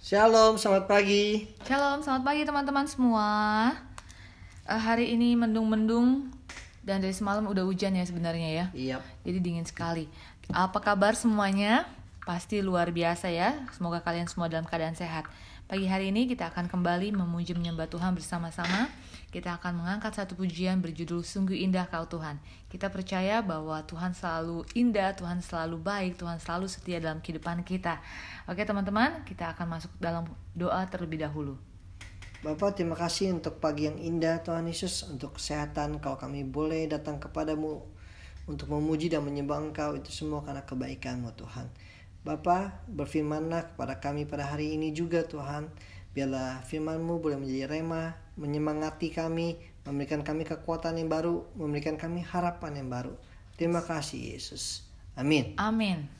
Shalom, selamat pagi. Shalom, selamat pagi teman-teman semua. Eh, hari ini mendung-mendung dan dari semalam udah hujan ya sebenarnya ya. Iya. Jadi dingin sekali. Apa kabar semuanya? Pasti luar biasa ya. Semoga kalian semua dalam keadaan sehat. Pagi hari ini kita akan kembali memuji menyembah Tuhan bersama-sama. Kita akan mengangkat satu pujian berjudul Sungguh Indah Kau Tuhan. Kita percaya bahwa Tuhan selalu indah, Tuhan selalu baik, Tuhan selalu setia dalam kehidupan kita. Oke teman-teman, kita akan masuk dalam doa terlebih dahulu. Bapak terima kasih untuk pagi yang indah Tuhan Yesus Untuk kesehatan kalau kami boleh datang kepadamu Untuk memuji dan menyembah Engkau Itu semua karena kebaikanmu Tuhan Bapak berfirmanlah kepada kami pada hari ini juga Tuhan Biarlah firmanmu boleh menjadi remah Menyemangati kami Memberikan kami kekuatan yang baru Memberikan kami harapan yang baru. Terima kasih Yesus. Amin. Amin.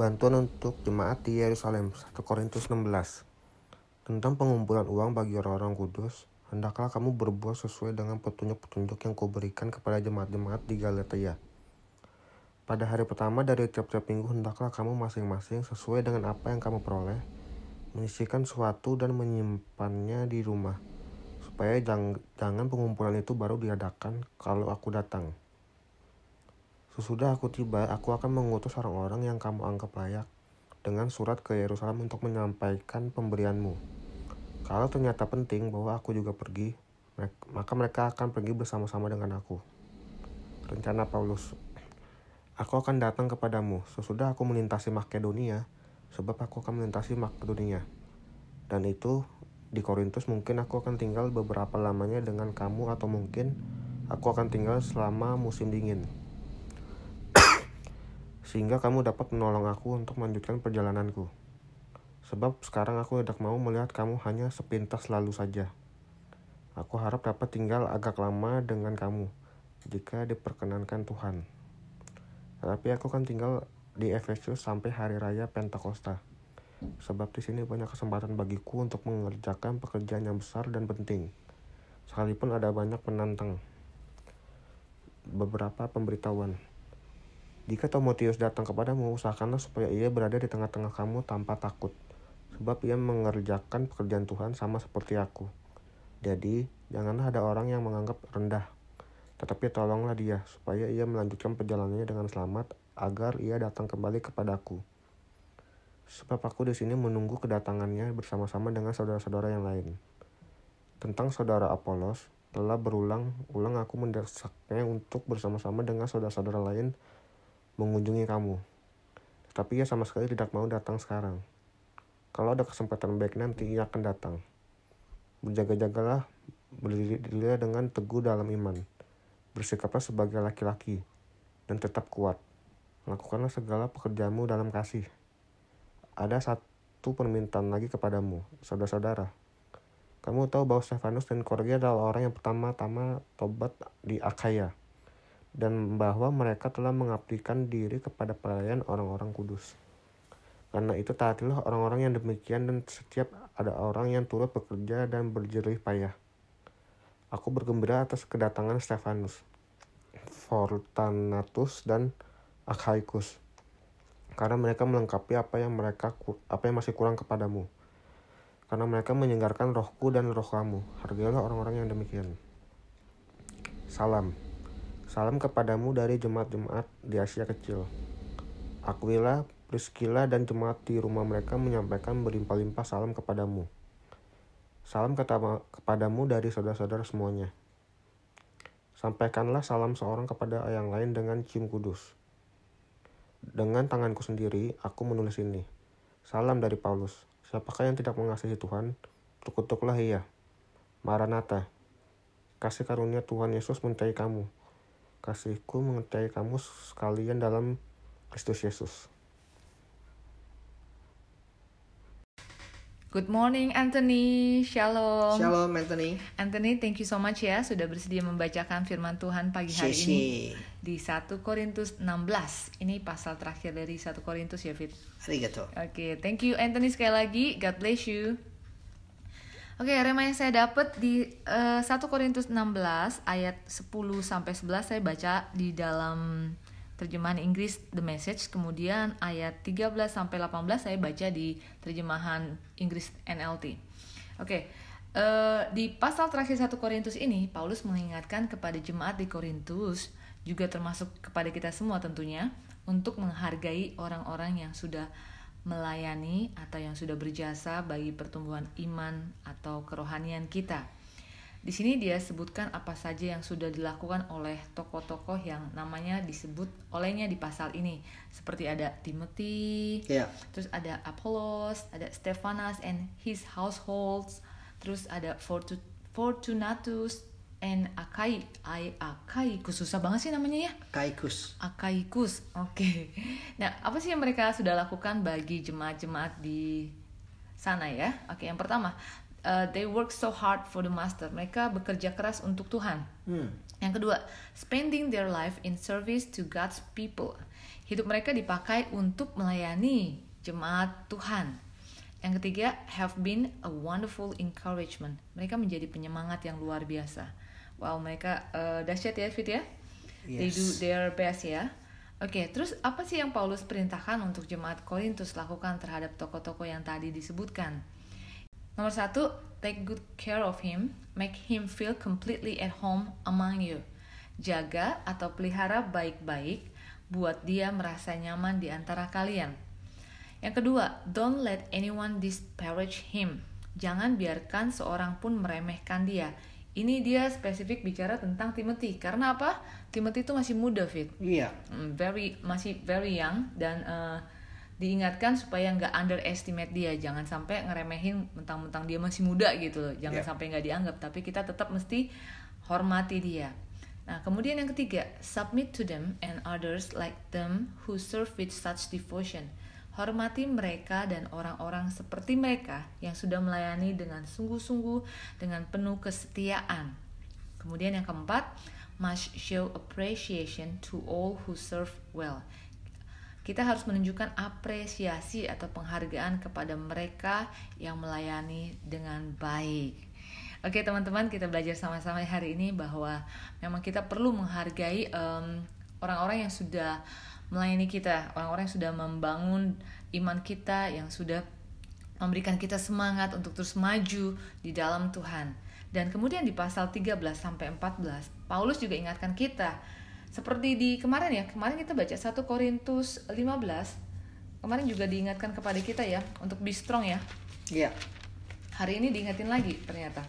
Bantuan untuk jemaat di Yerusalem 1 Korintus 16 Tentang pengumpulan uang bagi orang-orang kudus, hendaklah kamu berbuat sesuai dengan petunjuk-petunjuk yang kuberikan kepada jemaat-jemaat di Galatia. Pada hari pertama dari tiap-tiap minggu hendaklah kamu masing-masing sesuai dengan apa yang kamu peroleh, menyisihkan sesuatu dan menyimpannya di rumah, supaya jang- jangan pengumpulan itu baru diadakan kalau aku datang. Sesudah aku tiba, aku akan mengutus orang-orang yang kamu anggap layak dengan surat ke Yerusalem untuk menyampaikan pemberianmu. Kalau ternyata penting bahwa aku juga pergi, maka mereka akan pergi bersama-sama dengan aku. Rencana Paulus Aku akan datang kepadamu sesudah aku melintasi Makedonia, sebab aku akan melintasi Makedonia. Dan itu di Korintus mungkin aku akan tinggal beberapa lamanya dengan kamu atau mungkin aku akan tinggal selama musim dingin. Sehingga kamu dapat menolong aku untuk melanjutkan perjalananku. Sebab sekarang aku hendak mau melihat kamu hanya sepintas lalu saja. Aku harap dapat tinggal agak lama dengan kamu, jika diperkenankan Tuhan. Tetapi aku kan tinggal di Efesus sampai hari raya Pentakosta. Sebab di sini banyak kesempatan bagiku untuk mengerjakan pekerjaan yang besar dan penting. Sekalipun ada banyak penantang. Beberapa pemberitahuan. Jika Timotius datang kepadamu, usahakanlah supaya ia berada di tengah-tengah kamu tanpa takut. Sebab ia mengerjakan pekerjaan Tuhan sama seperti aku. Jadi, janganlah ada orang yang menganggap rendah tetapi tolonglah dia, supaya ia melanjutkan perjalanannya dengan selamat, agar ia datang kembali kepadaku. Sebab aku di sini menunggu kedatangannya bersama-sama dengan saudara-saudara yang lain. Tentang saudara Apolos, telah berulang-ulang aku mendesaknya untuk bersama-sama dengan saudara-saudara lain mengunjungi kamu. Tetapi ia sama sekali tidak mau datang sekarang. Kalau ada kesempatan baik nanti, ia akan datang. Berjaga-jagalah, berdirilah dengan teguh dalam iman bersikaplah sebagai laki-laki dan tetap kuat. Lakukanlah segala pekerjaanmu dalam kasih. Ada satu permintaan lagi kepadamu, saudara-saudara. Kamu tahu bahwa Stefanus dan keluarga adalah orang yang pertama-tama tobat di Akaya, dan bahwa mereka telah mengabdikan diri kepada pelayan orang-orang kudus. Karena itu taatilah orang-orang yang demikian dan setiap ada orang yang turut bekerja dan berjerih payah. Aku bergembira atas kedatangan Stefanus, Fortunatus, dan Achaicus, karena mereka melengkapi apa yang mereka apa yang masih kurang kepadamu. Karena mereka menyegarkan rohku dan roh kamu. Hargailah orang-orang yang demikian. Salam. Salam kepadamu dari jemaat-jemaat di Asia Kecil. Aquila, Priscilla, dan jemaat di rumah mereka menyampaikan berlimpah-limpah salam kepadamu. Salam kepadamu dari saudara-saudara semuanya. Sampaikanlah salam seorang kepada yang lain dengan cium kudus. Dengan tanganku sendiri, aku menulis ini. Salam dari Paulus. Siapakah yang tidak mengasihi Tuhan? Terkutuklah ia. Maranatha. Kasih karunia Tuhan Yesus menyertai kamu. Kasihku menyertai kamu sekalian dalam Kristus Yesus. Good morning Anthony, shalom. Shalom Anthony. Anthony, thank you so much ya sudah bersedia membacakan firman Tuhan pagi hari Sisi. ini di 1 Korintus 16. Ini pasal terakhir dari 1 Korintus ya Fit. Arigato. Oke, thank you Anthony sekali lagi. God bless you. Oke, rema yang saya dapat di eh, 1 Korintus 16 ayat 10 sampai 11 saya baca di dalam terjemahan Inggris The Message, kemudian ayat 13 sampai 18 saya baca di terjemahan Inggris NLT. Oke, eh, di pasal terakhir 1 Korintus ini Paulus mengingatkan kepada jemaat di Korintus juga termasuk kepada kita semua tentunya untuk menghargai orang-orang yang sudah melayani atau yang sudah berjasa bagi pertumbuhan iman atau kerohanian kita. Di sini dia sebutkan apa saja yang sudah dilakukan oleh tokoh-tokoh yang namanya disebut olehnya di pasal ini. Seperti ada Timothy, Ya. terus ada Apollos, ada Stephanas and his households, terus ada Fortu- Fortunatus and Akai, Ai Akaikus susah banget sih namanya ya. Kaikus. Akaikus. Oke. Nah, apa sih yang mereka sudah lakukan bagi jemaat-jemaat di sana ya? Oke, yang pertama, uh, they work so hard for the master. Mereka bekerja keras untuk Tuhan. Hmm. Yang kedua, spending their life in service to God's people. hidup mereka dipakai untuk melayani jemaat Tuhan. Yang ketiga, have been a wonderful encouragement. Mereka menjadi penyemangat yang luar biasa. Wow, mereka eh, dahsyat ya, Fit ya. They do Yes. their best ya. Oke, terus apa sih yang Paulus perintahkan untuk jemaat Korintus lakukan terhadap tokoh-tokoh yang tadi disebutkan? Nomor satu, take good care of him, make him feel completely at home among you. Jaga atau pelihara baik-baik, buat dia merasa nyaman di antara kalian. Yang kedua, don't let anyone disparage him. Jangan biarkan seorang pun meremehkan dia. Ini dia spesifik bicara tentang Timothy. Karena apa? Timothy itu masih muda, Fit. Iya. Mm, very masih very young dan eh, diingatkan supaya nggak underestimate dia jangan sampai ngeremehin mentang-mentang dia masih muda gitu loh jangan Yeah. sampai nggak dianggap tapi kita tetap mesti hormati dia nah kemudian yang ketiga submit to them and others like them who serve with such devotion hormati mereka dan orang-orang seperti mereka yang sudah melayani dengan sungguh-sungguh dengan penuh kesetiaan Kemudian yang keempat, must show appreciation to all who serve well. Kita harus menunjukkan apresiasi atau penghargaan kepada mereka yang melayani dengan baik. Oke teman-teman, kita belajar sama-sama hari ini bahwa memang kita perlu menghargai em, orang-orang yang sudah melayani kita, orang-orang yang sudah membangun iman kita, yang sudah memberikan kita semangat untuk terus maju di dalam Tuhan. Dan kemudian di pasal 13 sampai 14, Paulus juga ingatkan kita seperti di kemarin ya, kemarin kita baca 1 Korintus 15. Kemarin juga diingatkan kepada kita ya untuk be strong ya. Iya. Hari ini diingatin lagi ternyata.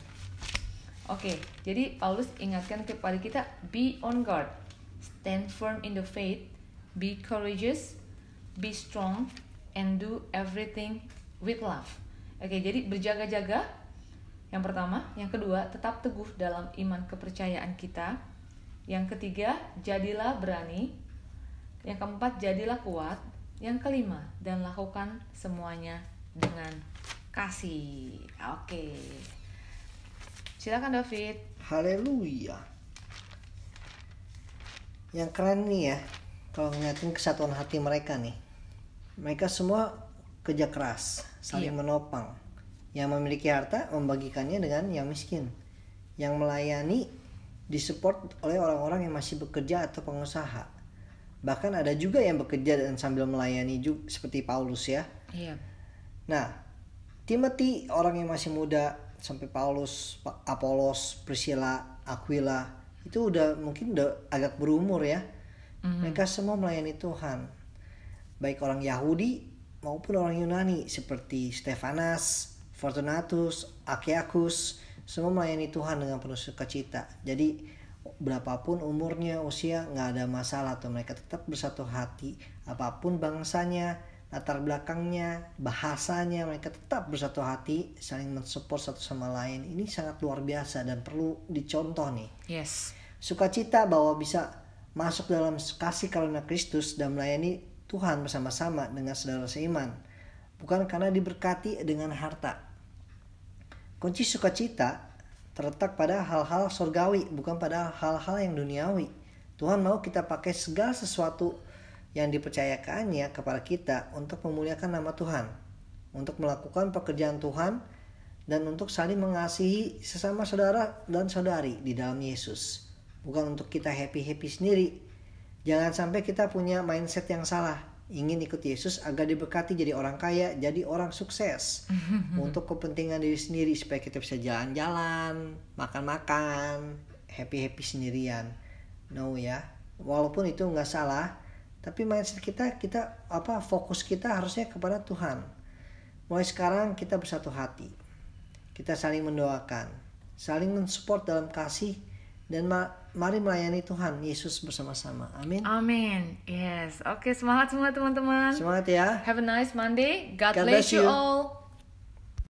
Oke, jadi Paulus ingatkan kepada kita be on guard, stand firm in the faith, be courageous, be strong, and do everything with love. Oke, jadi berjaga-jaga. Yang pertama, yang kedua, tetap teguh dalam iman kepercayaan kita. Yang ketiga, jadilah berani. Yang keempat, jadilah kuat. Yang kelima, dan lakukan semuanya dengan kasih. Oke. Silakan David. Haleluya. Yang keren nih ya, kalau ngeliatin kesatuan hati mereka nih. Mereka semua kerja keras, saling Iya. menopang. Yang memiliki harta membagikannya dengan yang miskin. Yang melayani disupport oleh orang-orang yang masih bekerja atau pengusaha. Bahkan ada juga yang bekerja dan sambil melayani juga seperti Paulus ya. Iya. Nah, Timothy orang yang masih muda sampai Paulus, Pa- Apolos, Priscilla, Aquila itu udah mungkin udah agak berumur ya. Mereka semua melayani Tuhan. Baik orang Yahudi maupun orang Yunani seperti Stefanas, Fortunatus, Achaicus semua melayani Tuhan dengan penuh sukacita. Jadi berapapun umurnya, usia nggak ada masalah tuh mereka tetap bersatu hati. Apa pun bangsanya, latar belakangnya, bahasanya mereka tetap bersatu hati, saling mensupport satu sama lain. Ini sangat luar biasa dan perlu dicontoh nih. Yes. Sukacita bahwa bisa masuk dalam kasih karunia Kristus dan melayani Tuhan bersama-sama dengan saudara seiman. Bukan karena diberkati dengan harta. Kunci sukacita terletak pada hal-hal surgawi, bukan pada hal-hal yang duniawi. Tuhan mau kita pakai segala sesuatu yang dipercayakannya kepada kita untuk memuliakan nama Tuhan, untuk melakukan pekerjaan Tuhan, dan untuk saling mengasihi sesama saudara dan saudari di dalam Yesus. Bukan untuk kita happy-happy sendiri. Jangan sampai kita punya mindset yang salah. Ingin ikut Yesus agar diberkati jadi orang kaya, jadi orang sukses. untuk kepentingan diri sendiri supaya kita bisa jalan-jalan, makan-makan, happy-happy sendirian. No ya. Walaupun itu nggak salah, tapi mindset kita kita apa fokus kita harusnya kepada Tuhan. Mulai sekarang kita bersatu hati. Kita saling mendoakan, saling mensupport dalam kasih dan ma- mari melayani Tuhan Yesus bersama-sama. Amin. Amin. Yes. Oke, semangat semua teman-teman. Semangat ya. Have a nice Monday. God, God bless bless you. all.